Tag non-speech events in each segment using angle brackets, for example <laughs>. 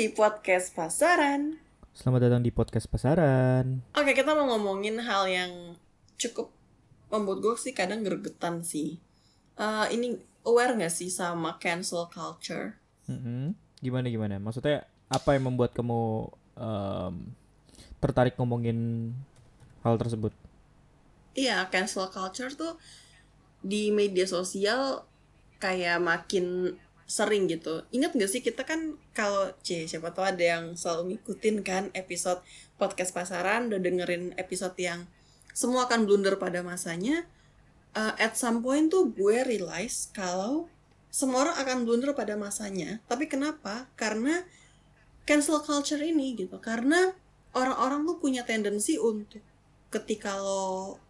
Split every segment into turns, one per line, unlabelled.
di podcast pasaran.
Selamat datang di podcast pasaran.
Oke, kita mau ngomongin hal yang cukup membuat gue sih kadang gregetan sih. Eh, ini aware gak sih sama cancel culture?
Mm-mm. Gimana gimana? Maksudnya apa yang membuat kamu em, tertarik ngomongin hal tersebut?
Iya, cancel culture tuh di media sosial kayak makin sering gitu. Ingat gak sih kita kan kalau C siapa tahu ada yang selalu ngikutin kan episode podcast pasaran udah dengerin episode yang semua akan blunder pada masanya. Uh, at some point tuh gue realize kalau semua orang akan blunder pada masanya. Tapi kenapa? Karena cancel culture ini gitu. Karena orang-orang tuh punya tendensi untuk ketika lo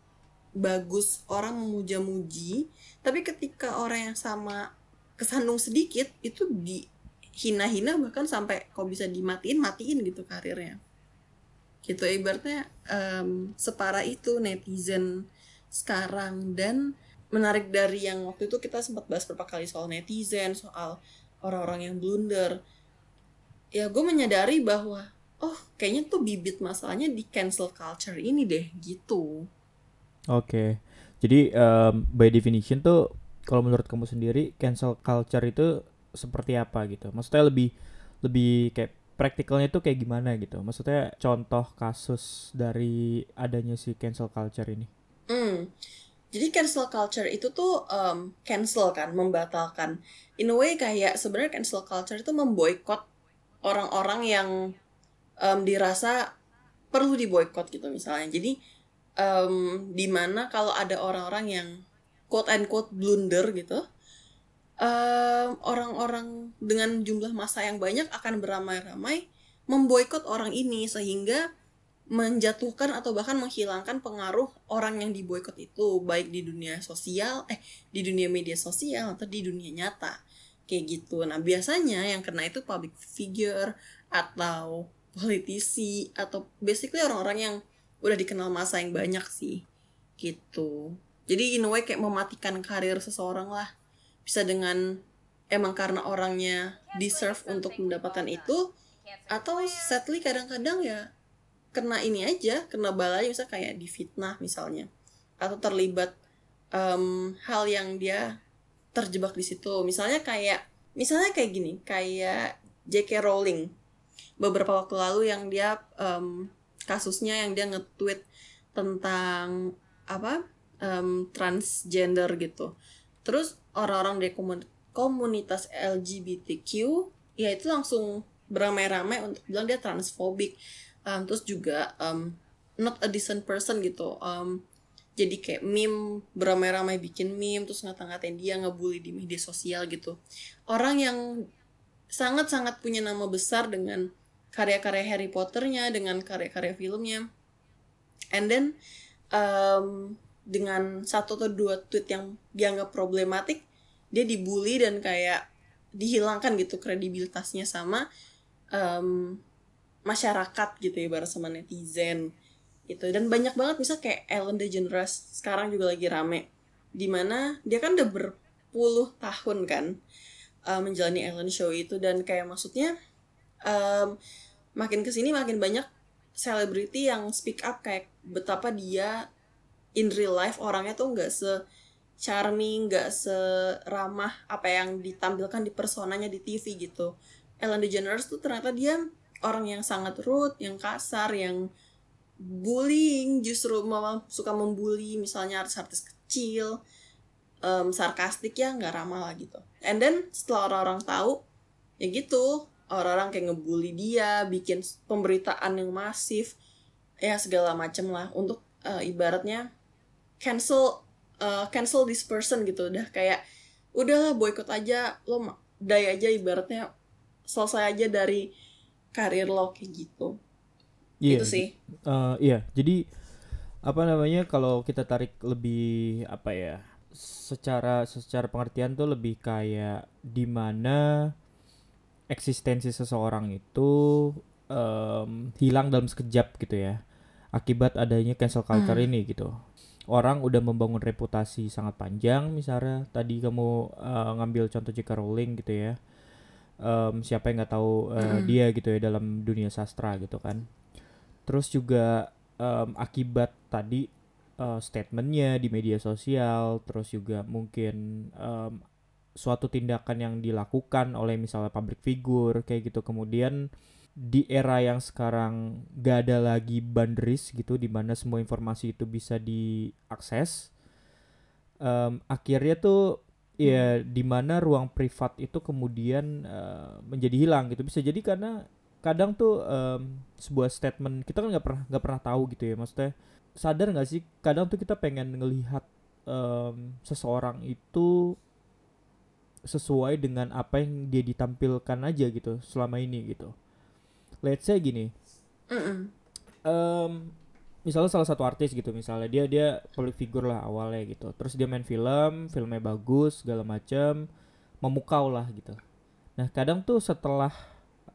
bagus orang memuja-muji tapi ketika orang yang sama kesandung sedikit itu dihina-hina bahkan sampai kok bisa dimatiin matiin gitu karirnya. Gitu ibaratnya em, separah itu netizen sekarang. Dan menarik dari yang waktu itu kita sempat bahas beberapa kali soal netizen soal orang-orang yang blunder. Ya gue menyadari bahwa oh kayaknya tuh bibit masalahnya di cancel culture ini deh gitu.
Oke. Jadi em, by definition tuh kalau menurut kamu sendiri cancel culture itu seperti apa gitu? Maksudnya lebih lebih kayak praktikalnya tuh kayak gimana gitu? Maksudnya contoh kasus dari adanya si cancel culture ini.
Hmm. Jadi cancel culture itu tuh em, cancel kan, membatalkan. In a way kayak sebenarnya cancel culture itu memboikot orang-orang yang em, dirasa perlu diboikot gitu misalnya. Jadi em, di mana kalau ada orang-orang yang quote and quote blunder gitu, em, orang-orang dengan jumlah massa yang banyak akan beramai-ramai memboikot orang ini sehingga menjatuhkan atau bahkan menghilangkan pengaruh orang yang diboikot itu baik di dunia sosial eh di dunia media sosial atau di dunia nyata. Kayak gitu. Nah biasanya yang kena itu public figure atau politisi atau basically orang-orang yang udah dikenal masa yang banyak sih. Gitu jadi in a way kayak mematikan karir seseorang lah. Bisa dengan emang karena orangnya deserve untuk mendapatkan itu atau sadly kadang-kadang ya kena ini aja kena balanya misalnya kayak difitnah misalnya. Atau terlibat em, hal yang dia terjebak di situ. Misalnya kayak misalnya kayak gini kayak J.K. Rowling. Beberapa waktu lalu yang dia em, kasusnya yang dia nge-tweet tentang apa em, transgender gitu. Terus orang-orang dari komun- komunitas LGBTQ ya itu langsung beramai-ramai untuk bilang dia transfobik Um, terus juga um, not a decent person gitu. Um, jadi kayak meme beramai-ramai bikin meme terus ngata-ngatain dia ngebully di media sosial gitu. Orang yang sangat-sangat punya nama besar dengan karya-karya Harry Potternya dengan karya-karya filmnya. And then um, dengan satu atau dua tweet yang dianggap problematik dia dibully dan kayak dihilangkan gitu kredibilitasnya sama um, masyarakat gitu ya ibarat sama netizen gitu. Dan banyak banget misal kayak Ellen DeGeneres sekarang juga lagi rame di mana dia kan udah berpuluh tahun kan uh, menjalani Ellen Show itu. Dan kayak maksudnya um, makin ke sini makin banyak selebriti yang speak up kayak betapa dia in real life orangnya tuh nggak se charming nggak seramah apa yang ditampilkan di personanya di TV gitu Ellen DeGeneres tuh ternyata dia orang yang sangat rude, yang kasar, yang bullying, justru malah suka membuli misalnya artis-artis kecil, em, sarkastik ya nggak ramah lah gitu. And then setelah orang-orang tahu, ya gitu orang-orang kayak ngebully dia, bikin pemberitaan yang masif, ya segala macem lah untuk eh, ibaratnya cancel eh, cancel this person gitu, udah kayak udahlah boykot aja, lo die aja ibaratnya selesai aja dari karir lo kayak gitu.
Iya.
Itu sih.
Eh, iya, jadi apa namanya kalau kita tarik lebih apa ya? Secara secara pengertian tuh lebih kayak di mana eksistensi seseorang itu em, hilang dalam sekejap gitu ya. Akibat adanya cancel culture ini gitu. Orang udah membangun reputasi sangat panjang misalnya tadi kamu eh, ngambil contoh J.K. Rowling gitu ya. um, siapa yang nggak tahu uh, dia gitu ya dalam dunia sastra gitu kan terus juga um, akibat tadi uh, statementnya di media sosial terus juga mungkin um, suatu tindakan yang dilakukan oleh misalnya public figure kayak gitu kemudian di era yang sekarang gak ada lagi boundaries gitu di mana semua informasi itu bisa diakses um, akhirnya tuh ya di mana ruang privat itu kemudian uh, menjadi hilang gitu bisa jadi karena kadang tuh um, sebuah statement kita kan nggak pernah nggak pernah tahu gitu ya maksudnya sadar nggak sih kadang tuh kita pengen ngelihat um, seseorang itu sesuai dengan apa yang dia ditampilkan aja gitu selama ini gitu. Let's say gini, mm -mm. Um, misalnya salah satu artis gitu misalnya dia dia public figure lah awalnya gitu, terus dia main film, filmnya bagus segala macam, memukau lah gitu. Nah kadang tuh setelah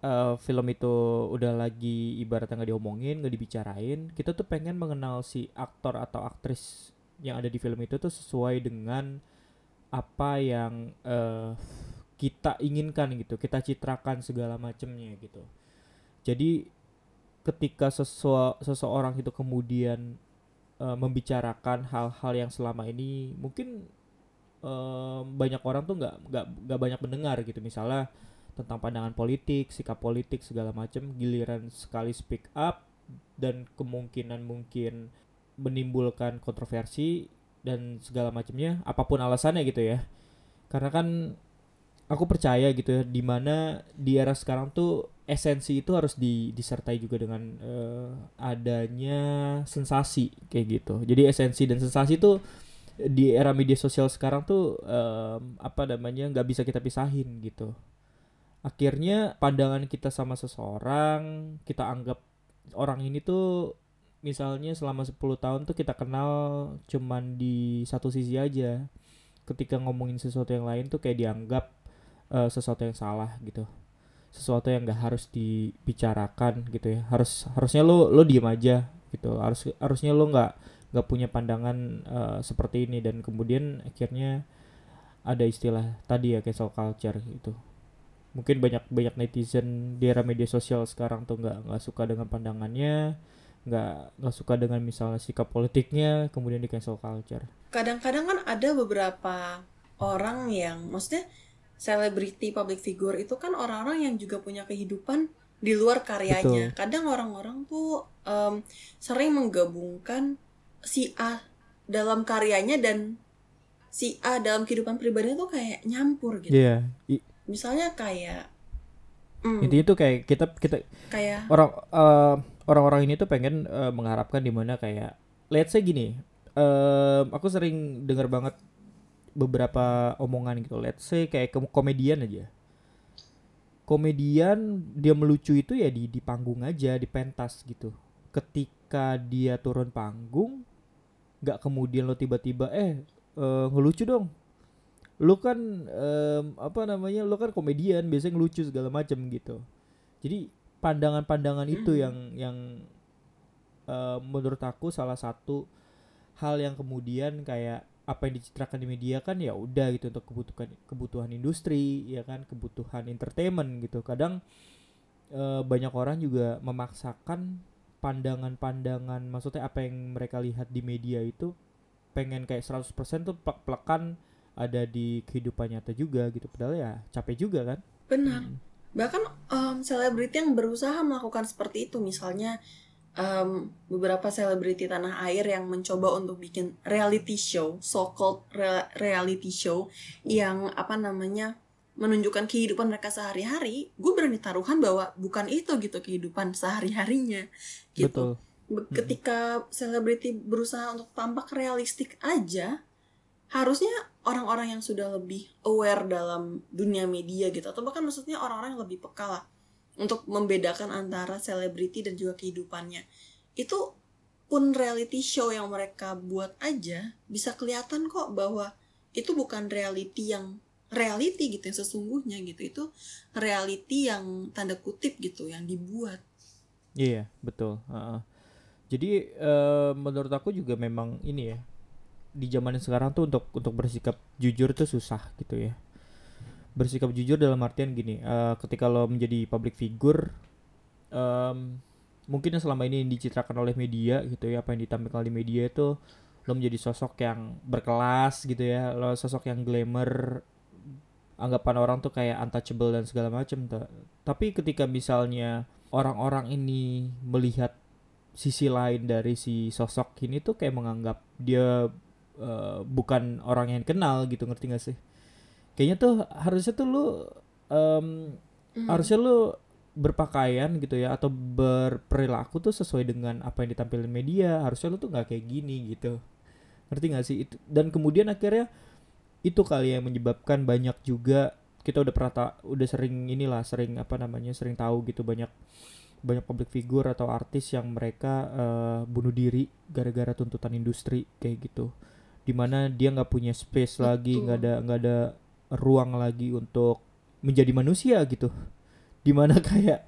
uh, film itu udah lagi ibaratnya nggak diomongin, nggak dibicarain, kita tuh pengen mengenal si aktor atau aktris yang ada di film itu tuh sesuai dengan apa yang uh, kita inginkan gitu kita citrakan segala macamnya gitu jadi ketika sesua, seseorang itu kemudian uh, membicarakan hal-hal yang selama ini mungkin uh, banyak orang tuh nggak nggak nggak banyak mendengar gitu. Misalnya tentang pandangan politik sikap politik segala macam giliran sekali speak up dan kemungkinan mungkin menimbulkan kontroversi dan segala macamnya apa pun alasannya gitu ya. Karena kan aku percaya gitu ya di mana di era sekarang tuh esensi itu harus di, disertai juga dengan uh, adanya sensasi kayak gitu. Jadi esensi dan sensasi tuh di era media sosial sekarang tuh um, apa namanya nggak bisa kita pisahin gitu. Akhirnya pandangan kita sama seseorang kita anggap orang ini tuh misalnya selama 10 tahun tuh kita kenal cuman di satu sisi aja. Ketika ngomongin sesuatu yang lain tuh kayak dianggap uh, sesuatu yang salah gitu sesuatu yang gak harus dibicarakan gitu ya. Harus harusnya lo lo diem aja gitu. Harus harusnya lo nggak nggak punya pandangan uh, seperti ini. Dan kemudian akhirnya ada istilah tadi ya cancel culture gitu. Mungkin banyak banyak netizen di era media sosial sekarang tuh nggak nggak suka dengan pandangannya nggak nggak suka dengan misalnya sikap politiknya kemudian di cancel culture.
Kadang-kadang kan ada beberapa orang yang maksudnya selebriti public figure itu kan orang-orang yang juga punya kehidupan di luar karyanya Betul. kadang orang-orang tuh um, sering menggabungkan si A dalam karyanya dan si A dalam kehidupan pribadinya tuh kayak nyampur gitu
yeah.
misalnya kayak
mm, intinya tuh kayak kita kita
kayak
orang uh, orang-orang ini tuh pengen uh, mengharapkan di mana kayak let's say gini uh, aku sering dengar banget beberapa omongan gitu. Let's say kayak ke komedian aja. Komedian dia melucu itu ya di di panggung aja di pentas gitu. Ketika dia turun panggung nggak kemudian lo tiba-tiba eh uh, ngelucu dong. Lo kan um, apa namanya lo kan komedian biasanya ngelucu segala macam gitu. Jadi pandangan-pandangan itu hmm. yang yang uh, menurut aku salah satu hal yang kemudian kayak apa yang dicitrakan di media kan ya udah gitu untuk kebutuhan kebutuhan industri ya kan kebutuhan entertainment gitu. Kadang uh, banyak orang juga memaksakan pandangan-pandangan maksudnya apa yang mereka lihat di media itu pengen kayak 100% tuh plek-plekan ada di kehidupan nyata juga gitu. Padahal ya capek juga kan.
Benar. Hmm. Bahkan selebriti um, yang berusaha melakukan seperti itu misalnya um, beberapa selebriti tanah air yang mencoba untuk bikin reality show so called re reality show yang apa namanya menunjukkan kehidupan mereka sehari-hari gue berani taruhan bahwa bukan itu gitu kehidupan sehari-harinya. Gitu. Betul. ketika selebriti berusaha untuk tampak realistik aja harusnya orang-orang yang sudah lebih aware dalam dunia media gitu atau bahkan maksudnya orang-orang yang lebih peka lah untuk membedakan antara selebriti dan juga kehidupannya. Itu pun reality show yang mereka buat aja bisa kelihatan kok bahwa itu bukan reality yang reality gitu yang sesungguhnya gitu. Itu reality yang tanda kutip gitu yang dibuat.
Iya betul. Uh -uh. jadi uh, menurut aku juga memang ini ya di zaman sekarang tuh untuk untuk bersikap jujur tuh susah gitu ya bersikap jujur dalam artian gini uh, ketika lo menjadi public figure um, mungkin selama ini dicitrakan oleh media gitu ya apa yang ditampilkan di media itu lo menjadi sosok yang berkelas gitu ya lo sosok yang glamour anggapan orang tuh kayak untouchable dan segala macam tapi ketika misalnya orang-orang ini melihat sisi lain dari si sosok ini tuh kayak menganggap dia uh, bukan orang yang kenal gitu ngerti gak sih kayaknya tuh harusnya tuh lu um, mm. harusnya lu berpakaian gitu ya atau berperilaku tuh sesuai dengan apa yang ditampilkan media harusnya lu tuh nggak kayak gini gitu ngerti gak sih itu dan kemudian akhirnya itu kali yang menyebabkan banyak juga kita udah pernah udah sering inilah sering apa namanya sering tahu gitu banyak banyak public figure atau artis yang mereka uh, bunuh diri gara-gara tuntutan industri kayak gitu di mana dia nggak punya space Betul. lagi nggak ada nggak ada ruang lagi untuk menjadi manusia gitu. Di mana kayak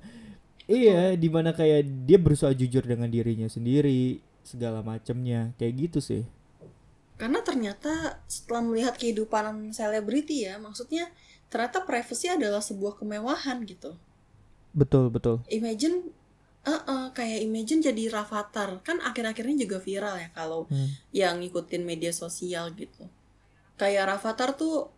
iya di mana kayak dia berusaha jujur dengan dirinya sendiri segala macamnya kayak gitu sih.
Karena ternyata setelah melihat kehidupan selebriti ya maksudnya ternyata privacy adalah sebuah kemewahan gitu.
Betul betul.
Imagine uh -uh, kayak imagine jadi Rafathar. Kan akhir-akhirnya juga viral ya kalau hmm. yang ngikutin media sosial gitu. Kayak Rafathar tuh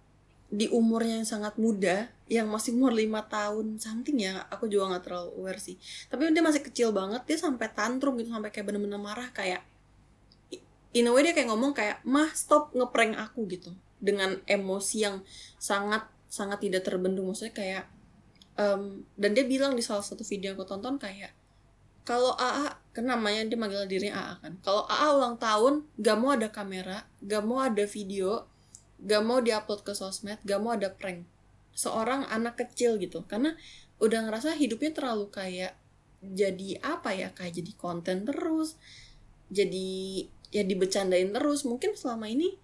di umurnya yang sangat muda yang masih umur lima tahun something ya aku juga nggak terlalu aware sih. Tapi dia masih kecil banget dia sampai tantrum gitu sampai kayak bener-bener marah kayak in a way dia kayak ngomong kayak mah stop ngeprank aku gitu. Dengan emosi yang sangat sangat tidak terbendung. Maksudnya kayak um, dan dia bilang di salah satu video yang aku tonton kayak kalau AA kan dia manggil dirinya AA kan. Kalau AA ulang tahun gak mau ada kamera gak mau ada video gak mau diupload ke sosmed gak mau ada prank. Seorang anak kecil gitu. Karena udah ngerasa hidupnya terlalu kayak jadi apa ya kayak jadi konten terus jadi ya dibecandain terus. Mungkin selama ini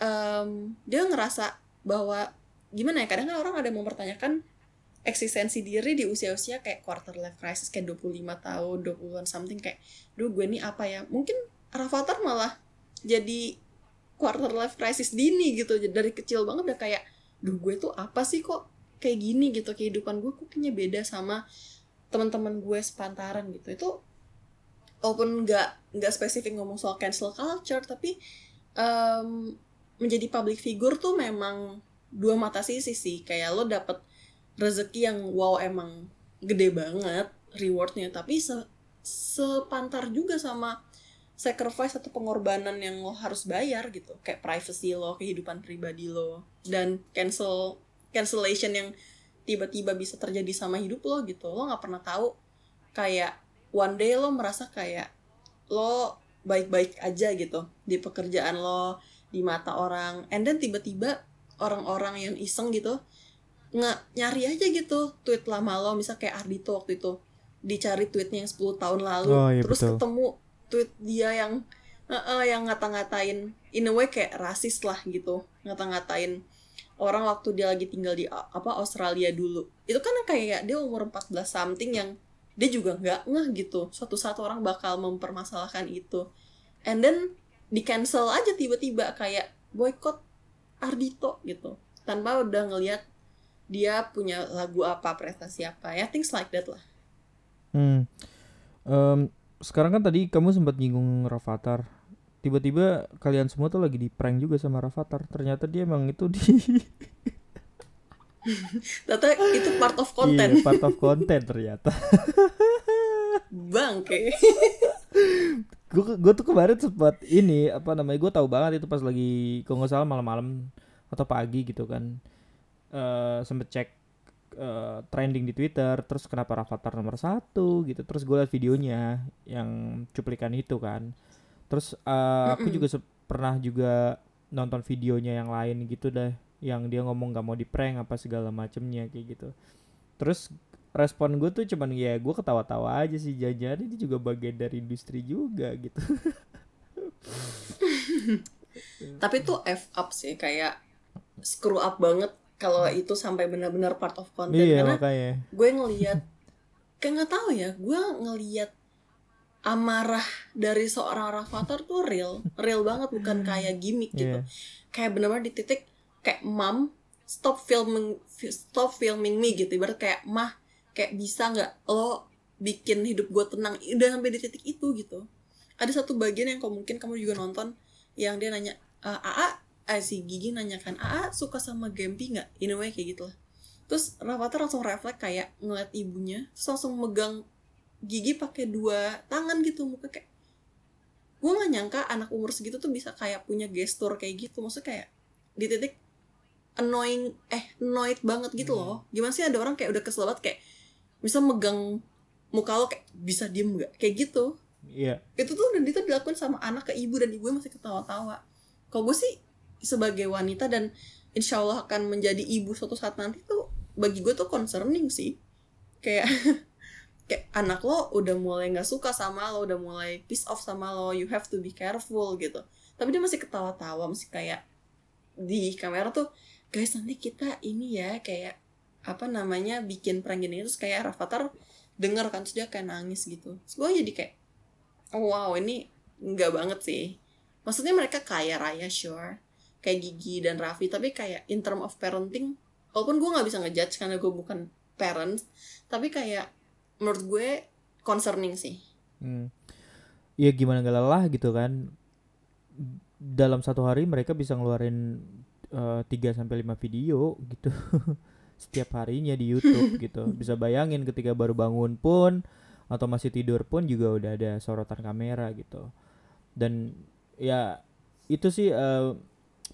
um, dia ngerasa bahwa gimana ya kadang kan orang ada yang mempertanyakan eksistensi diri di usia-usia kayak quarter life crisis kayak 25 tahun 20-an something kayak duh gue ini apa ya? Mungkin Rafathar malah jadi quarter life crisis dini gitu. Dari kecil banget udah kayak duh gue tuh apa sih kok kayak gini gitu? Kehidupan gue kok kayaknya beda sama teman-teman gue sepantaran gitu. Itu walaupun nggak nggak spesifik ngomong soal cancel culture tapi um, menjadi public figure tuh memang dua mata sisi sih. Kayak lo dapet rezeki yang wow emang gede banget rewardnya. Tapi se sepantar juga sama sacrifice atau pengorbanan yang lo harus bayar gitu. Kayak privacy lo kehidupan pribadi lo dan cancel cancellation yang tiba-tiba bisa terjadi sama hidup lo gitu. Lo nggak pernah tahu kayak one day lo merasa kayak lo baik-baik aja gitu di pekerjaan lo di mata orang. And then tiba-tiba orang-orang yang iseng gitu nggak nyari aja gitu tweet lama lo. Misal kayak Ardito waktu itu dicari tweetnya yang 10 tahun lalu oh, iya, terus betul. ketemu tweet dia yang uh, uh, yang ngata-ngatain. In a way kayak rasis lah gitu ngata-ngatain orang waktu dia lagi tinggal di apa Australia dulu. Itu kan kayak dia umur 14 something yang dia juga nggak ngeh gitu. Suatu saat orang bakal mempermasalahkan itu. And then di cancel aja tiba-tiba kayak boykot Ardito gitu. Tanpa udah ngelihat dia punya lagu apa prestasi apa ya things like that lah.
Hmm. um, sekarang kan tadi kamu sempat nyinggung Rafathar tiba-tiba kalian semua tuh lagi di prank juga sama Rafathar ternyata dia emang itu di <laughs>
Ternyata itu part of content.
Iya, part of content ternyata. <laughs>
Bangke. <laughs>
gue gue tuh kemarin sempat ini apa namanya gue tahu banget itu pas lagi kalau nggak salah malam-malam atau pagi gitu kan uh, sempet cek uh, trending di Twitter terus kenapa Rafathar nomor satu gitu terus gue liat videonya yang cuplikan itu kan. Terus uh, aku juga pernah juga nonton videonya yang lain gitu deh yang dia ngomong gak mau di prank apa segala macemnya kayak gitu. Terus respon gue tuh cuman ya gue ketawa-tawa aja sih jajan ini juga bagian dari industri juga gitu. <laughs>
Tapi tuh F up sih kayak screw up banget kalau itu sampai benar-benar part of content
iya,
karena
makanya.
gue ngelihat kayak nggak tahu ya gue ngelihat amarah dari seorang Rafathar tuh real real banget bukan kayak gimmick gitu. Yeah. kayak benar-benar di titik kayak mom stop filming stop filming me gitu. Ibarat kayak mah kayak bisa nggak lo bikin hidup gue tenang? Udah sampai di titik itu gitu. Ada satu bagian yang kau mungkin kamu juga nonton yang dia nanya "Eh, Aa eh, si Gigi nanyakan Aa suka sama Gempi nggak? In a way kayak gitu lah. Terus Rafathar langsung refleks kayak ngeliat ibunya terus langsung megang Gigi pakai dua tangan gitu muka kayak gue nggak nyangka anak umur segitu tuh bisa kayak punya gestur kayak gitu. Maksudnya kayak di titik annoying eh annoyed banget gitu loh. Gimana sih ada orang kayak udah kesel banget kayak bisa megang muka lo kayak bisa diem gak kayak gitu.
Iya.
itu tuh dan itu dilakukan sama anak ke ibu dan ibunya masih ketawa-tawa. Kalau gue sih sebagai wanita dan insya Allah akan menjadi ibu suatu saat nanti tuh bagi gue tuh concerning sih. Kayak <laughs> kayak anak lo udah mulai nggak suka sama lo udah mulai piss off sama lo you have to be careful gitu. Tapi dia masih ketawa-tawa masih kayak di kamera tuh guys nanti kita ini ya kayak apa namanya bikin prank gini terus kayak Rafathar denger kan terus dia kayak nangis gitu. Terus gue jadi kayak oh, wow ini enggak banget sih. Maksudnya mereka kaya raya sure kayak Gigi dan Raffi tapi kayak in term of parenting walaupun gue nggak bisa ngejudge karena gue bukan parents tapi kayak menurut gue concerning sih
Hmm. Ya gimana gak lelah gitu kan. Dalam satu hari mereka bisa ngeluarin eh, 3 sampai 5 video gitu. <laughs> Setiap harinya di YouTube <laughs> gitu. Bisa bayangin ketika baru bangun pun atau masih tidur pun juga udah ada sorotan kamera gitu. Dan ya itu sih eh,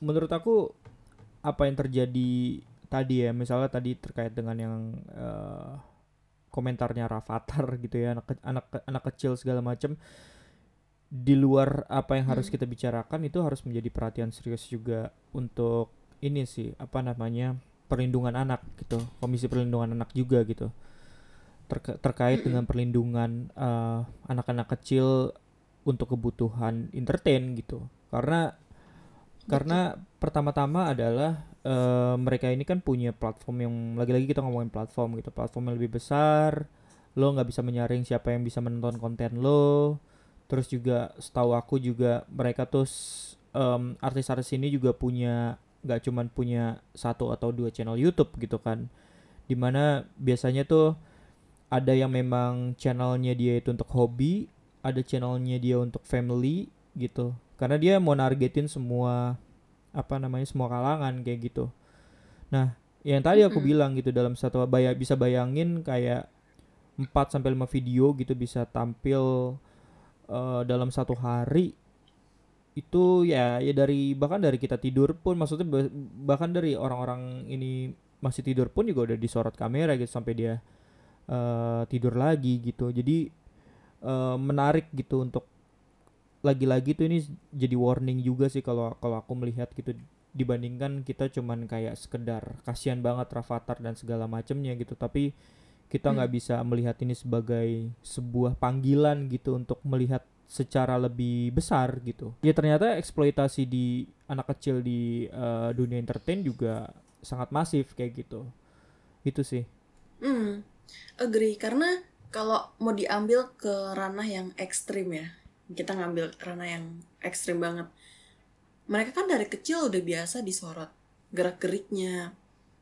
menurut aku apa yang terjadi tadi ya misalnya tadi terkait dengan yang eh, komentarnya Rafathar <laughs> gitu ya anak ke- anak ke- anak kecil segala macam di luar apa yang harus
Hmm.
kita bicarakan itu harus menjadi perhatian serius juga untuk ini sih apa namanya perlindungan anak gitu komisi perlindungan anak juga gitu. Terka- terkait dengan perlindungan eh, anak-anak kecil untuk kebutuhan entertain gitu. Karena karena pertama-tama adalah eh, mereka ini kan punya platform yang lagi-lagi kita ngomongin platform gitu platform yang lebih besar. Lo nggak bisa menyaring siapa yang bisa menonton konten lo. Terus juga setahu aku juga mereka tuh em, artis-artis ini juga punya nggak cuman punya satu atau dua channel YouTube gitu kan. Di mana biasanya tuh ada yang memang channelnya dia itu untuk hobi ada channelnya dia untuk family gitu karena dia mau nargetin semua apa namanya semua kalangan kayak gitu. Nah yang tadi aku bilang gitu dalam satu baya bisa bayangin kayak 4 sampai 5 video gitu bisa tampil eh, dalam satu hari itu ya ya dari bahkan dari kita tidur pun maksudnya ba- bahkan dari orang-orang ini masih tidur pun juga udah disorot kamera gitu sampai dia eh, tidur lagi gitu. Jadi eh, menarik gitu untuk lagi-lagi tuh ini jadi warning juga sih kalau kalau aku melihat gitu. Dibandingkan kita cuman kayak sekedar kasihan banget Rafathar dan segala macamnya gitu. Tapi kita nggak bisa melihat ini sebagai sebuah panggilan gitu untuk melihat secara lebih besar gitu. Ya ternyata eksploitasi di anak kecil di eh, dunia entertain juga sangat masif kayak gitu. Itu sih.
Hmm, agree. Karena kalau mau diambil ke ranah yang ekstrim ya, kita ngambil ranah yang ekstrim banget. Mereka kan dari kecil udah biasa disorot gerak-geriknya,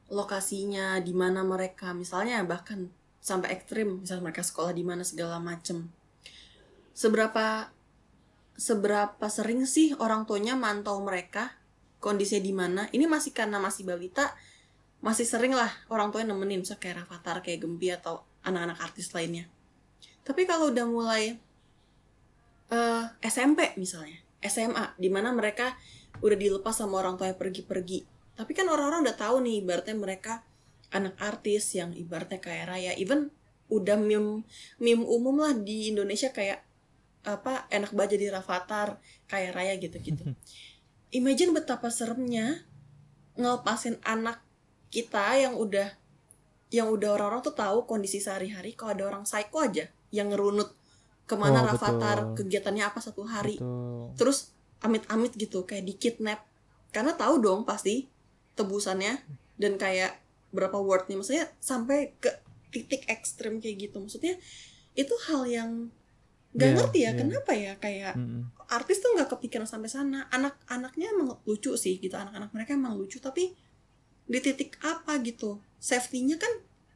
lokasinya, di mana mereka, misalnya bahkan sampai ekstrim, misalnya mereka sekolah di mana segala macem. Seberapa seberapa sering sih orang tuanya mantau mereka kondisinya di mana? Ini masih karena masih balita, masih sering lah orang tuanya nemenin misalnya kayak Rafathar, kayak Gempi atau anak-anak artis lainnya. Tapi kalau udah mulai eh, SMP misalnya, SMA, di mana mereka udah dilepas sama orang tuanya pergi-pergi. Tapi kan orang-orang udah tahu nih, ibaratnya mereka anak artis yang ibaratnya kayak raya, even udah meme meme umum lah di Indonesia kayak apa enak banget jadi Rafathar, kayak raya gitu-gitu. <laughs> Imagine betapa seremnya ngelepasin anak kita yang udah yang udah orang-orang tuh tahu kondisi sehari-hari kalau ada orang psycho aja yang ngerunut ke mana
Oh,
Rafathar
betul.
kegiatannya apa satu hari.
Betul.
terus amit-amit gitu kayak di kidnap. Karena tahu dong pasti tebusannya dan kayak berapa wordnya. Maksudnya sampai ke titik ekstrim kayak gitu. Maksudnya itu hal yang nggak
Iya,
ngerti ya
iya.
kenapa ya? Kayak
Mm-mm.
artis tuh nggak kepikiran sampai sana. Anak-anaknya emang lucu sih gitu. Anak-anak mereka emang lucu tapi di titik apa gitu? Safety-nya kan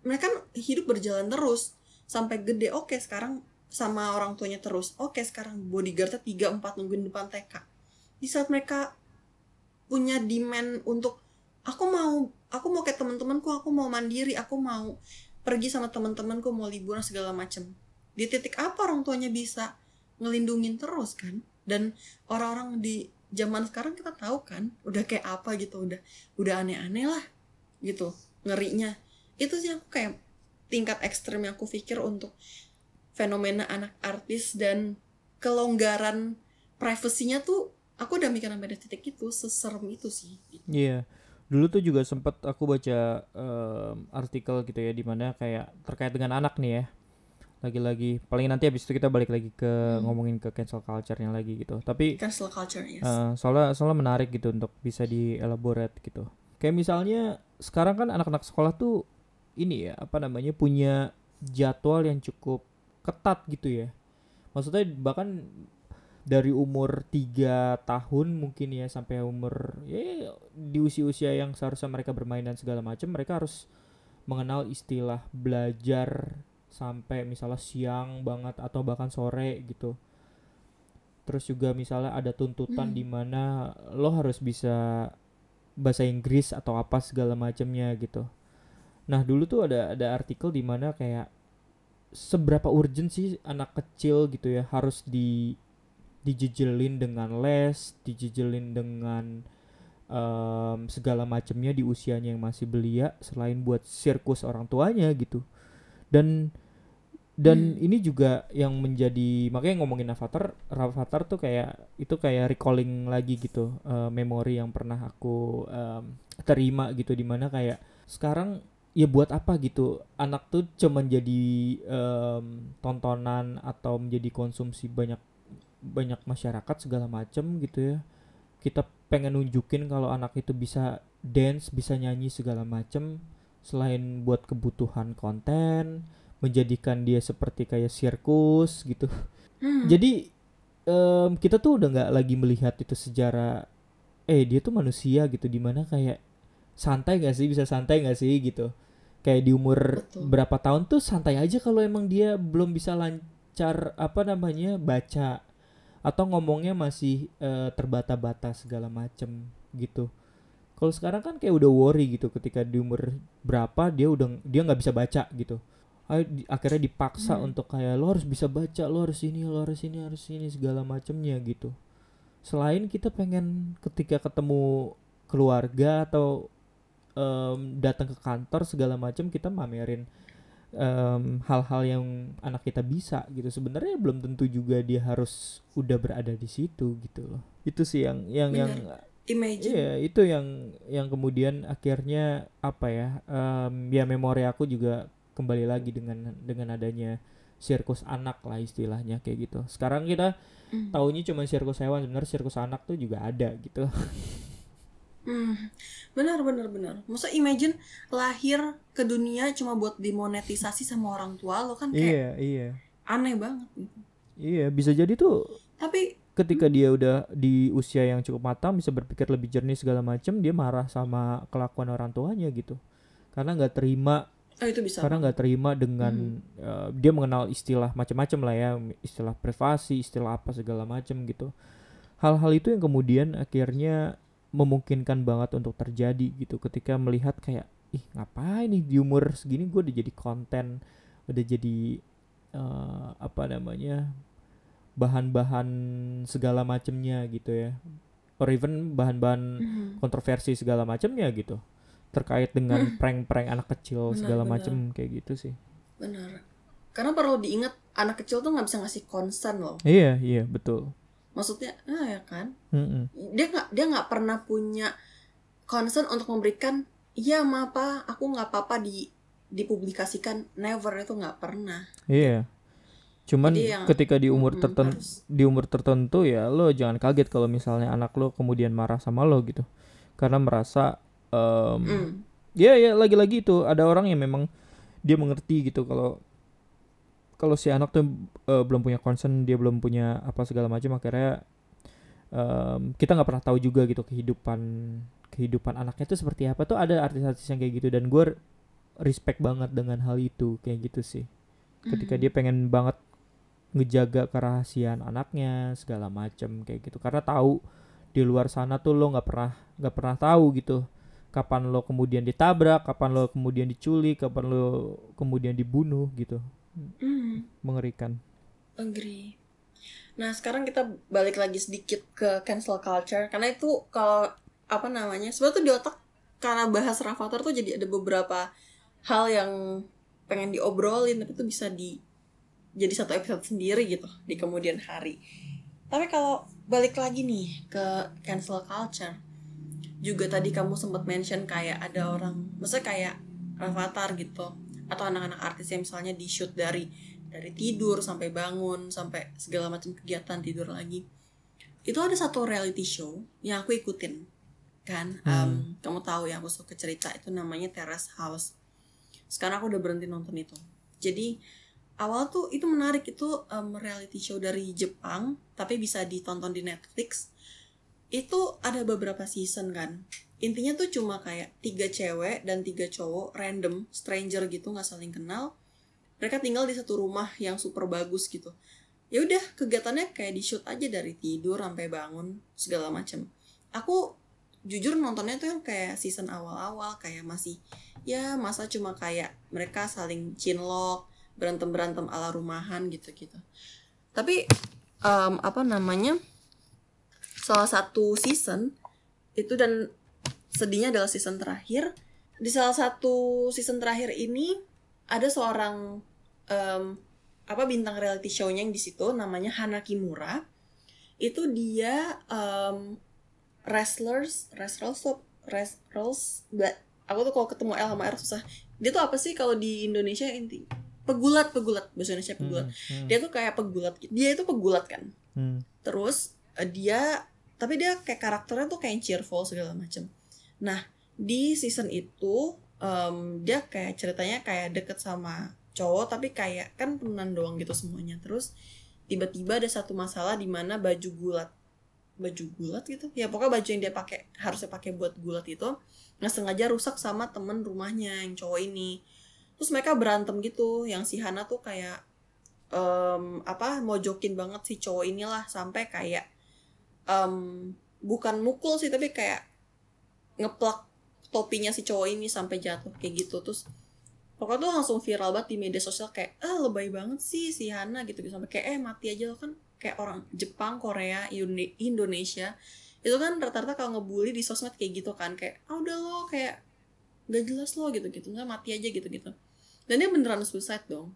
mereka kan hidup berjalan terus. Sampai gede oke sekarang sama orang tuanya terus oke sekarang bodyguardnya tiga empat nungguin depan TK di saat mereka punya demand untuk aku mau aku mau kayak teman-temanku aku mau mandiri aku mau pergi sama teman-temanku mau liburan segala macem. Di titik apa orang tuanya bisa ngelindungin terus kan? Dan orang-orang di zaman sekarang kita tahu kan udah kayak apa gitu udah udah aneh-aneh lah gitu ngerinya. Itu sih aku kayak tingkat ekstrem yang aku pikir untuk fenomena anak artis dan kelonggaran privasinya tuh aku udah mikir sampai titik itu seserem itu sih
Iya. Dulu tuh juga sempet aku baca em, artikel gitu ya di mana kayak terkait dengan anak nih ya. Lagi-lagi paling nanti habis itu kita balik lagi ke ngomongin ke cancel culture-nya lagi gitu. Tapi
cancel culture yes
eh, soalnya soalnya menarik gitu untuk bisa dielaborate gitu. Kayak misalnya sekarang kan anak-anak sekolah tuh ini ya apa namanya punya jadwal yang cukup ketat gitu ya. Maksudnya bahkan dari umur tiga tahun mungkin ya sampai umur ya di usia-usia yang seharusnya mereka bermain dan segala macam mereka harus mengenal istilah belajar sampai misalnya siang banget atau bahkan sore gitu. Terus juga misalnya ada tuntutan
Hmm.
di mana lo harus bisa bahasa Inggris atau apa segala macamnya gitu. Nah, dulu tuh ada ada artikel di mana kayak seberapa urgent sih anak kecil gitu ya harus di dijejelin dengan les, dijejelin dengan em, segala macamnya di usianya yang masih belia selain buat sirkus orang tuanya gitu. Dan dan
Hmm.
ini juga yang menjadi makanya ngomongin Avatar, Avatar tuh kayak itu kayak recalling lagi gitu eh, memori yang pernah aku em, terima gitu di mana kayak sekarang ya buat apa gitu? Anak tuh cuman jadi em, tontonan atau menjadi konsumsi banyak banyak masyarakat segala macem gitu ya. Kita pengen nunjukin kalau anak itu bisa dance bisa nyanyi segala macem. Selain buat kebutuhan konten menjadikan dia seperti kayak sirkus gitu.
Hmm.
jadi em, kita tuh udah nggak lagi melihat itu sejarah eh dia tuh manusia gitu. Di mana kayak santai gak sih? Bisa santai gak sih gitu? Kayak di umur
Betul.
berapa tahun tuh santai aja kalau emang dia belum bisa lancar apa namanya baca. Atau ngomongnya masih eh, terbata-bata segala macem gitu. Kalau sekarang kan kayak udah worry gitu ketika di umur berapa dia udah dia nggak bisa baca gitu. Akhirnya dipaksa
Hmm.
untuk kayak lo harus bisa baca lo harus ini lo harus ini harus ini segala macemnya gitu. Selain kita pengen ketika ketemu keluarga atau em, datang ke kantor segala macam kita mamerin em, hal-hal yang anak kita bisa gitu sebenarnya belum tentu juga dia harus udah berada di situ gitu loh itu sih yang yang yang
imagine
Iya, itu yang yang kemudian akhirnya apa ya? em, ya memori aku juga kembali lagi dengan dengan adanya sirkus anak lah istilahnya kayak gitu. Sekarang kita
Hmm.
taunya cuma sirkus hewan, sebenarnya sirkus anak tuh juga ada gitu. <laughs>
Hmm, benar benar benar. Masa imagine lahir ke dunia cuma buat dimonetisasi sama orang tua lo kan kayak
iya, iya.
aneh banget. gitu.
Iya, bisa jadi tuh
Tapi
ketika dia udah di usia yang cukup matang bisa berpikir lebih jernih segala macam, dia marah sama kelakuan orang tuanya gitu. Karena nggak terima
oh itu bisa.
karena nggak terima dengan eh, dia mengenal istilah macam-macam lah ya istilah privasi istilah apa segala macam gitu hal-hal itu yang kemudian akhirnya memungkinkan banget untuk terjadi gitu ketika melihat kayak ih ngapain nih di umur segini gue udah jadi konten udah jadi eh, apa namanya bahan-bahan segala macamnya gitu ya or even bahan-bahan
Hmm.
kontroversi segala macamnya gitu terkait dengan prank-prank anak kecil
Benar,
segala
benar.
macam kayak gitu sih
Benar. Karena perlu diingat anak kecil tuh nggak bisa ngasih konsen loh.
iya iya betul
Maksudnya, ah ya kan?
Mm-mm.
Dia nggak dia nggak pernah punya konsen untuk memberikan, iya ma apa, aku nggak apa-apa di dipublikasikan. Never itu nggak pernah.
iya cuman
Jadi yang-
ketika di umur
Mm-mm,
tertentu
harus.
di umur tertentu ya lo jangan kaget kalau misalnya anak lo kemudian marah sama lo gitu karena merasa em,
Hmm.
ya ya lagi-lagi itu ada orang yang memang dia mengerti gitu kalau kalau si anak tuh eh, belum punya concern dia belum punya apa segala macam akhirnya em, kita nggak pernah tahu juga gitu kehidupan kehidupan anaknya tuh seperti apa. Tuh ada artis-artis yang kayak gitu dan gue respect banget dengan hal itu kayak gitu sih. Ketika
Mhm.
dia pengen banget ngejaga kerahasiaan anaknya segala macem kayak gitu. Karena tahu di luar sana tuh lo nggak pernah nggak pernah tahu gitu kapan lo kemudian ditabrak kapan lo kemudian diculik kapan lo kemudian dibunuh gitu
Mhm.
mengerikan
Agree. Nah, sekarang kita balik lagi sedikit ke cancel culture karena itu kalau apa namanya? Sebenarnya tuh di otak karena bahas Rafathar tuh jadi ada beberapa hal yang pengen diobrolin tapi itu bisa di jadi satu episode sendiri gitu di kemudian hari. Tapi kalau balik lagi nih ke cancel culture juga tadi kamu sempat mention kayak ada orang, maksudnya kayak Rafathar gitu atau anak-anak artis yang misalnya di shoot dari dari tidur sampai bangun sampai segala macam kegiatan tidur lagi. Itu ada satu reality show yang aku ikutin kan?
Hmm.
Em, kamu tahu yang aku suka cerita itu namanya Terrace House. Sekarang aku udah berhenti nonton itu. Jadi awal tuh itu menarik itu em, reality show dari Jepang tapi bisa ditonton di Netflix itu ada beberapa season kan. Intinya tuh cuma kayak tiga cewek dan tiga cowok random stranger gitu nggak saling kenal. Mereka tinggal di satu rumah yang super bagus gitu. Ya udah kegiatannya kayak di shoot aja dari tidur sampai bangun segala macam aku jujur nontonnya tuh yang kayak season awal-awal kayak masih ya masa cuma kayak mereka saling cinlok berantem berantem ala rumahan gitu gitu tapi em, apa namanya salah satu season itu dan sedihnya adalah season terakhir. Di salah satu season terakhir ini ada seorang em, apa bintang reality show-nya yang di situ namanya Hana Kimura. Itu dia em, wrestlers wrestlers tuh- wrestlers but aku tuh kalau ketemu L sama R susah. Dia tuh apa sih kalau di Indonesia inti? Pegulat pegulat bahasa Indonesia pegulat.
Hmm,
dia tuh kayak pegulat. Dia itu pegulat kan.
Hmm,
terus dia tapi dia kayak karakternya tuh kayak cheerful segala macam nah di season itu em, dia kayak ceritanya kayak deket sama cowok tapi kayak kan temenan doang gitu semuanya. Terus tiba-tiba ada satu masalah di mana baju gulat baju gulat gitu? Ya pokoknya baju yang dia pakai harusnya pakai buat gulat itu nggak sengaja rusak sama temen rumahnya yang cowok ini. Terus mereka berantem gitu yang si Hana tuh kayak em, apa mojokin banget si cowok inilah sampai kayak em, bukan mukul sih tapi kayak ngeplak topinya si cowok ini sampai jatuh kayak gitu. Terus pokoknya tuh langsung viral banget di media sosial kayak ah lebay banget sih si Hana gitu sampai kayak eh mati aja lo kan kayak orang Jepang Korea Indo- Indonesia itu kan rata-rata kalau ngebully di sosmed kayak gitu kan kayak ah udah lo kayak gak jelas lo gitu gitu nggak mati aja gitu gitu dan dia beneran suicide dong.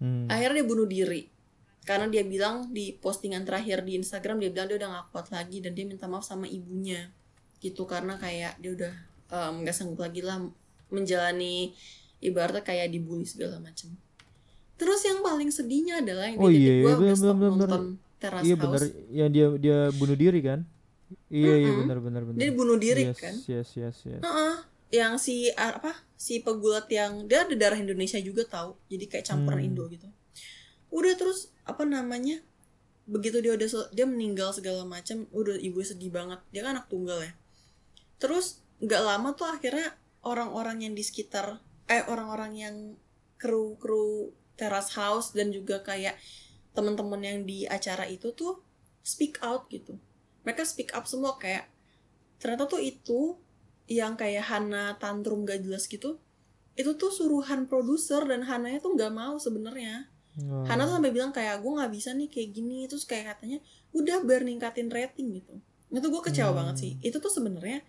Hmm.
akhirnya dia bunuh diri karena dia bilang di postingan terakhir di Instagram dia bilang dia udah gak kuat lagi dan dia minta maaf sama ibunya. Gitu karena kayak dia udah em, nggak sanggup lagi lah menjalani ibaratnya kayak dibully segala macam. Terus yang paling sedihnya adalah yang
Oh
dia
iya,
jadi
iya,
gue
bener,
udah
bener, bener.
nonton Terrace
iya
House.
Benar yang dia dia bunuh diri kan? Iya iya
Mm-mm.
benar benar benar
dia bunuh diri
yes,
kan?
yes yes yes.
Heeh. yang si apa si pegulat yang dia ada darah Indonesia juga tahu jadi kayak campuran
Hmm.
Indo gitu udah terus apa namanya? Begitu dia udah dia meninggal segala macam udah ibu sedih banget. Dia kan anak tunggal ya. Terus nggak lama tuh akhirnya orang-orang yang di sekitar eh orang-orang yang kru kru teras house dan juga kayak teman-teman yang di acara itu tuh speak out gitu. Mereka speak up semua kayak ternyata tuh itu yang kayak Hana tantrum gak jelas gitu itu tuh suruhan produser dan Hananya tuh nggak mau sebenarnya
Oh.
Hana tuh sampai bilang kayak gue nggak bisa nih kayak gini. Terus kayak katanya udah biar ningkatin rating gitu. Itu gue kecewa
Hmm.
banget sih. Itu tuh sebenarnya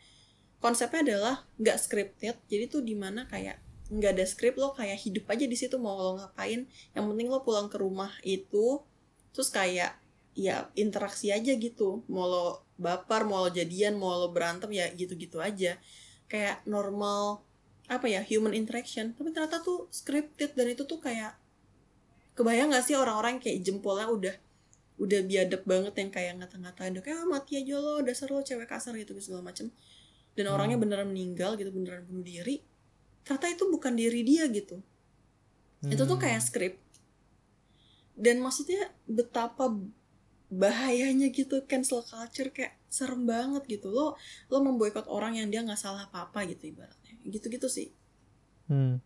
konsepnya adalah nggak scripted. Jadi tuh di mana kayak nggak ada skrip lo kayak hidup aja di situ mau lo ngapain. Yang penting lo pulang ke rumah itu terus kayak ya interaksi aja gitu. Mau lo baper mau lo jadian mau lo berantem ya gitu-gitu aja. Kayak normal apa ya human interaction. Tapi ternyata tuh scripted dan itu tuh kayak kebayang gak sih orang-orang kayak jempolnya udah udah biadab banget yang kayak ngata-ngatain udah kayak "Ah, mati aja lo dasar lo cewek kasar gitu segala macem dan orangnya
Hmm.
beneran meninggal gitu beneran bunuh diri ternyata itu bukan diri dia gitu itu tuh
Hmm.
kayak skrip dan maksudnya betapa bahayanya gitu cancel culture kayak serem banget gitu lo lo memboikot orang yang dia nggak salah apa apa gitu ibaratnya gitu gitu sih
hmm.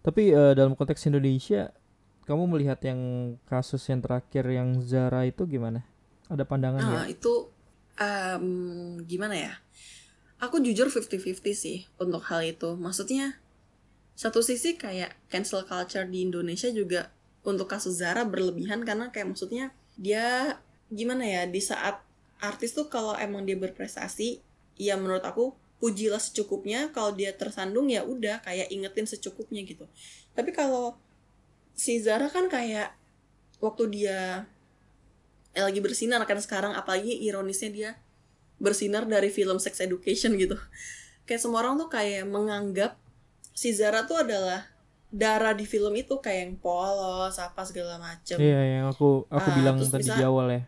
tapi uh, dalam konteks Indonesia kamu melihat yang kasus yang terakhir yang Zara itu gimana? Ada pandangan
nah, ya itu um, gimana ya? Aku jujur 50-50 sih untuk hal itu. Maksudnya satu sisi kayak cancel culture di Indonesia juga untuk kasus Zara berlebihan karena kayak maksudnya dia gimana ya di saat artis tuh kalau emang dia berprestasi ya menurut aku pujilah secukupnya. Kalau dia tersandung ya udah kayak ingetin secukupnya gitu. Tapi kalau si Zara kan kayak waktu dia eh, lagi bersinar kan sekarang apalagi ironisnya dia bersinar dari film Sex Education gitu. Kayak semua orang tuh kayak menganggap si Zara tuh adalah darah di film itu kayak yang polos apa segala macem.
Iya yang aku aku uh, bilang tadi bisa, di awal ya.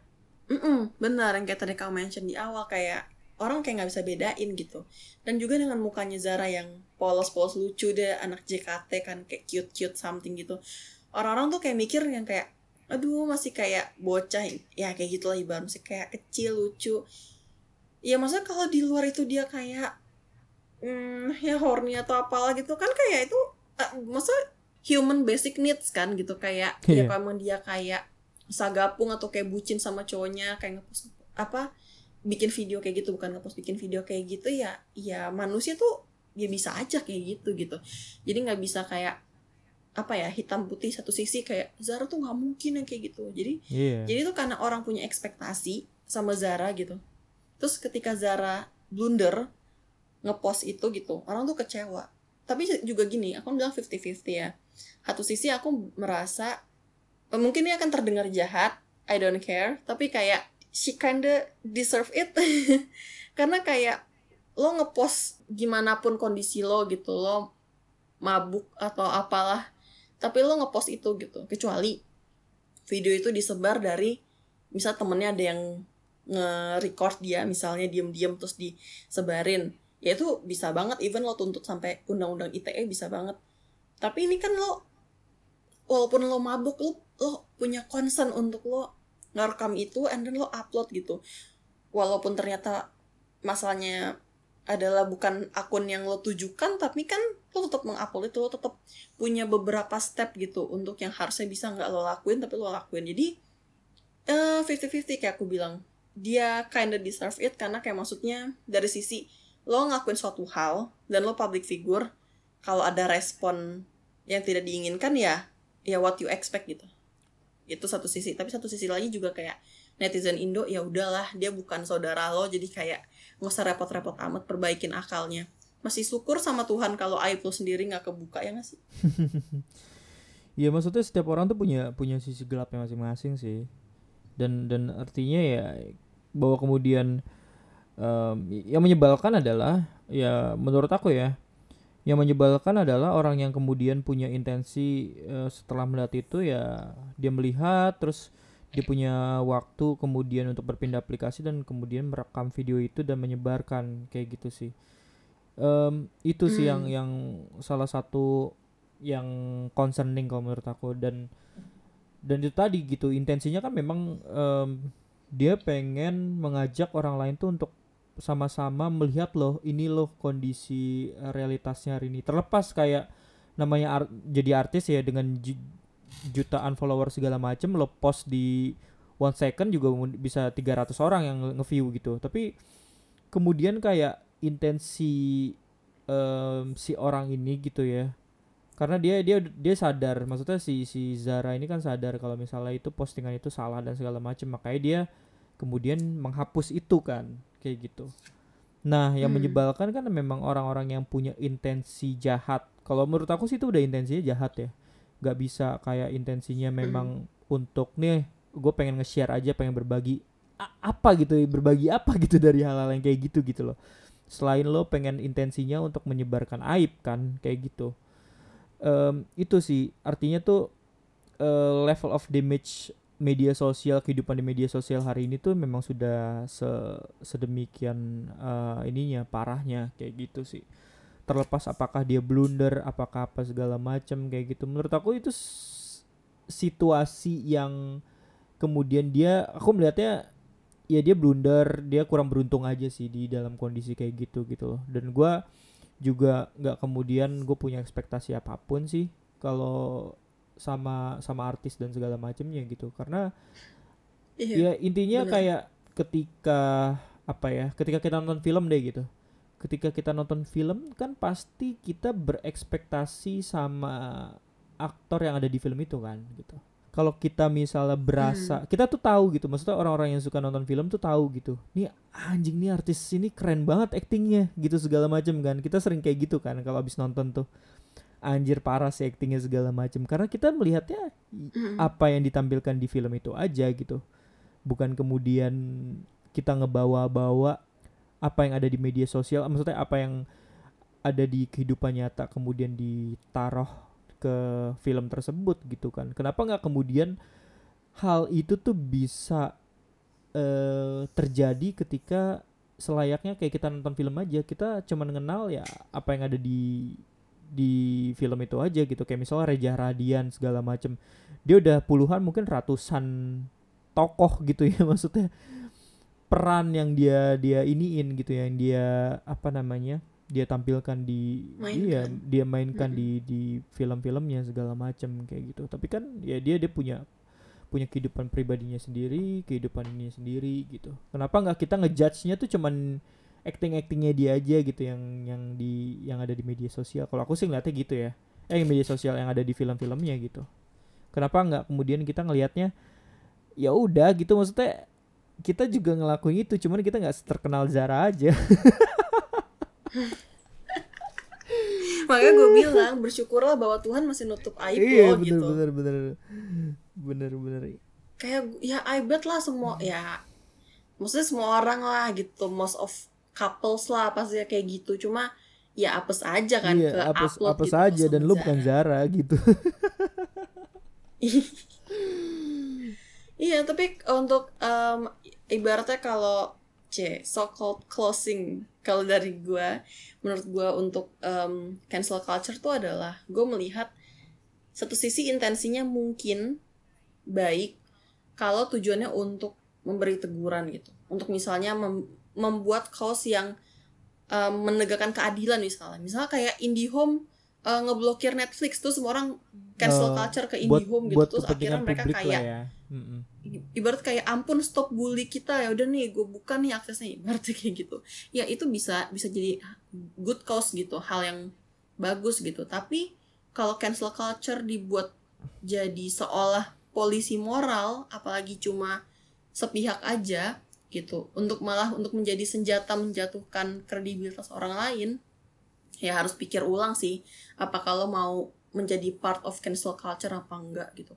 Mm-mm, benar yang kayak tadi kamu mention di awal kayak orang kayak nggak bisa bedain gitu. Dan juga dengan mukanya Zara yang polos-polos lucu deh anak JKT kan kayak cute-cute something gitu orang-orang tuh kayak mikir yang kayak aduh masih kayak bocah ya kayak gitu lah ibarat masih kayak kecil lucu ya maksudnya kalau di luar itu dia kayak hmm, ya horny atau apalah gitu kan kayak itu uh, maksudnya human basic needs kan gitu kayak yeah. ya kalau dia kayak sagapung atau kayak bucin sama cowoknya kayak ngepost apa bikin video kayak gitu bukan ngepost bikin video kayak gitu ya ya manusia tuh ya bisa aja kayak gitu gitu jadi nggak bisa kayak apa ya hitam putih satu sisi kayak Zara tuh nggak mungkin yang kayak gitu. Jadi yeah. jadi tuh karena orang punya ekspektasi sama Zara gitu. Terus ketika Zara blunder ngepost itu gitu orang tuh kecewa. Tapi juga gini aku bilang 50-50 ya. Satu sisi aku merasa mungkin ini akan terdengar jahat I don't care tapi kayak she kinda deserve it. <laughs> Karena kayak lo ngepost gimana pun kondisi lo gitu lo mabuk atau apalah tapi lo ngepost itu gitu. Kecuali video itu disebar dari misal temennya ada yang nge-record dia misalnya diem-diem terus disebarin. Ya itu bisa banget even lo tuntut sampai undang-undang ITE bisa banget. Tapi ini kan lo walaupun lo mabuk lo lo punya concern untuk lo ngerekam itu and then lo upload gitu. Walaupun ternyata masalahnya adalah bukan akun yang lo tujukan tapi kan lo tetap mengupload itu lo tetap punya beberapa step gitu untuk yang harusnya bisa nggak lo lakuin tapi lo lakuin. Jadi uh, 50-50 kayak aku bilang. Dia kinda deserve it karena kayak maksudnya dari sisi lo ngakuin suatu hal dan lo public figure kalau ada respon yang tidak diinginkan ya ya what you expect gitu. Itu satu sisi. Tapi satu sisi lagi juga kayak netizen Indo ya udahlah dia bukan saudara lo jadi kayak nggak usah repot-repot amat perbaikin akalnya. Masih syukur sama Tuhan kalau aib lo sendiri nggak kebuka ya nggak sih? <laughs>
Iya maksudnya setiap orang tuh punya punya sisi gelapnya masing-masing sih. Dan dan artinya ya bahwa kemudian um, yang menyebalkan adalah ya menurut aku ya yang menyebalkan adalah orang yang kemudian punya intensi uh, setelah melihat itu ya dia melihat terus dia punya waktu kemudian untuk berpindah aplikasi dan kemudian merekam video itu dan menyebarkan kayak gitu sih. Um, itu sih yang hmm. yang salah satu yang concerning kalau menurut aku. Dan dan itu tadi gitu intensinya kan memang um, dia pengen mengajak orang lain tuh untuk sama-sama melihat loh ini loh kondisi uh, realitasnya hari ini. Terlepas kayak namanya art, jadi artis ya dengan jutaan follower segala macem lo post di one second juga bisa 300 orang yang nge-view gitu tapi kemudian kayak intensi um, si orang ini gitu ya karena dia dia dia sadar maksudnya si si Zara ini kan sadar kalau misalnya itu postingan itu salah dan segala macam makanya dia kemudian menghapus itu kan kayak gitu. Nah, yang hmm. menyebalkan kan memang orang-orang yang punya intensi jahat. Kalau menurut aku sih itu udah intensinya jahat ya. Gak bisa kayak intensinya memang hmm. untuk nih gue pengen nge-share aja, pengen berbagi A apa gitu, berbagi apa gitu dari hal-hal yang kayak gitu gitu loh. Selain lo pengen intensinya untuk menyebarkan aib kan, kayak gitu. Um, itu sih artinya tuh uh, level of damage media sosial kehidupan di media sosial hari ini tuh memang sudah se sedemikian uh, ininya parahnya kayak gitu sih terlepas apakah dia blunder apakah apa segala macam kayak gitu menurut aku itu situasi yang kemudian dia aku melihatnya ya dia blunder dia kurang beruntung aja sih di dalam kondisi kayak gitu gitu loh dan gue juga nggak kemudian gue punya ekspektasi apa pun sih kalau sama sama artis dan segala macamnya gitu karena
Iya.
ya intinya
bener.
kayak ketika apa ya ketika kita nonton film deh gitu ketika kita nonton film kan pasti kita berekspektasi sama aktor yang ada di film itu kan gitu. Kalau kita misalnya berasa kita tuh tahu gitu maksudnya orang-orang yang suka nonton film tuh tahu gitu. Nih anjing nih artis ini keren banget aktingnya gitu segala macam kan. Kita sering kayak gitu kan kalau abis nonton tuh. Anjir parah sih aktingnya segala macam karena kita melihatnya i-
Mm.
apa yang ditampilkan di film itu aja gitu. Bukan kemudian kita ngebawa-bawa apa yang ada di media sosial maksudnya apa yang ada di kehidupan nyata kemudian ditaruh ke film tersebut gitu kan. Kenapa nggak kemudian hal itu tuh bisa eh, terjadi ketika selayaknya kayak kita nonton film aja? Kita cuma mengenal ya apa yang ada di di film itu aja gitu. Kayak misalnya Reza Radian segala macem. Dia udah puluhan mungkin ratusan tokoh gitu ya <laughs> maksudnya peran yang dia dia iniin gitu yang dia apa namanya dia tampilkan di iya
Mainkan.
dia mainkan
Mm-mm.
di di film-filmnya segala macam kayak gitu. Tapi kan ya dia dia punya punya kehidupan pribadinya sendiri kehidupan ini sendiri gitu. Kenapa nggak kita ngejudge-nya tuh cuman acting actingnya dia aja gitu yang yang di yang ada di media sosial? Kalau aku sih ngeliatnya gitu ya. Eh media sosial yang ada di film-filmnya gitu. Kenapa nggak kemudian kita ngelihatnya ya udah gitu maksudnya kita juga ngelakuin itu cuman kita nggak terkenal Zara aja.
Makanya gue bilang bersyukurlah bahwa Tuhan masih nutup aib
iya
lo
bener
gitu.
bener bener. Bener bener.
Kayak ya I bet lah semua ya maksudnya semua orang lah gitu. Most of couples lah pasti kayak gitu. Cuma ya apes aja kan ke
iya apa
upload
apa
gitu kosong
dan lu bukan
Zara.
Gitu. <laughs>
Iya, tapi untuk em, ibaratnya kalau C, so called closing kalau dari gua, menurut gua untuk em, cancel culture tuh adalah gue melihat satu sisi intensinya mungkin baik kalau tujuannya untuk memberi teguran gitu. Untuk misalnya mem- membuat cause yang em, menegakkan keadilan misalnya. Misalnya kayak IndiHome eh, ngeblokir Netflix tuh semua orang cancel
Eh,
culture ke
buat
IndiHome gitu
buat
terus akhirnya mereka kayak
ya.
Ibarat kayak ampun stop bully kita ya udah nih gue buka nih aksesnya ibaratnya <laughs> kayak gitu. Ya itu bisa bisa jadi good cause gitu hal yang bagus gitu. Tapi kalau cancel culture dibuat jadi seolah polisi moral apalagi cuma sepihak aja gitu untuk malah untuk menjadi senjata menjatuhkan kredibilitas orang lain ya harus pikir ulang sih apa kalau mau menjadi part of cancel culture apa enggak gitu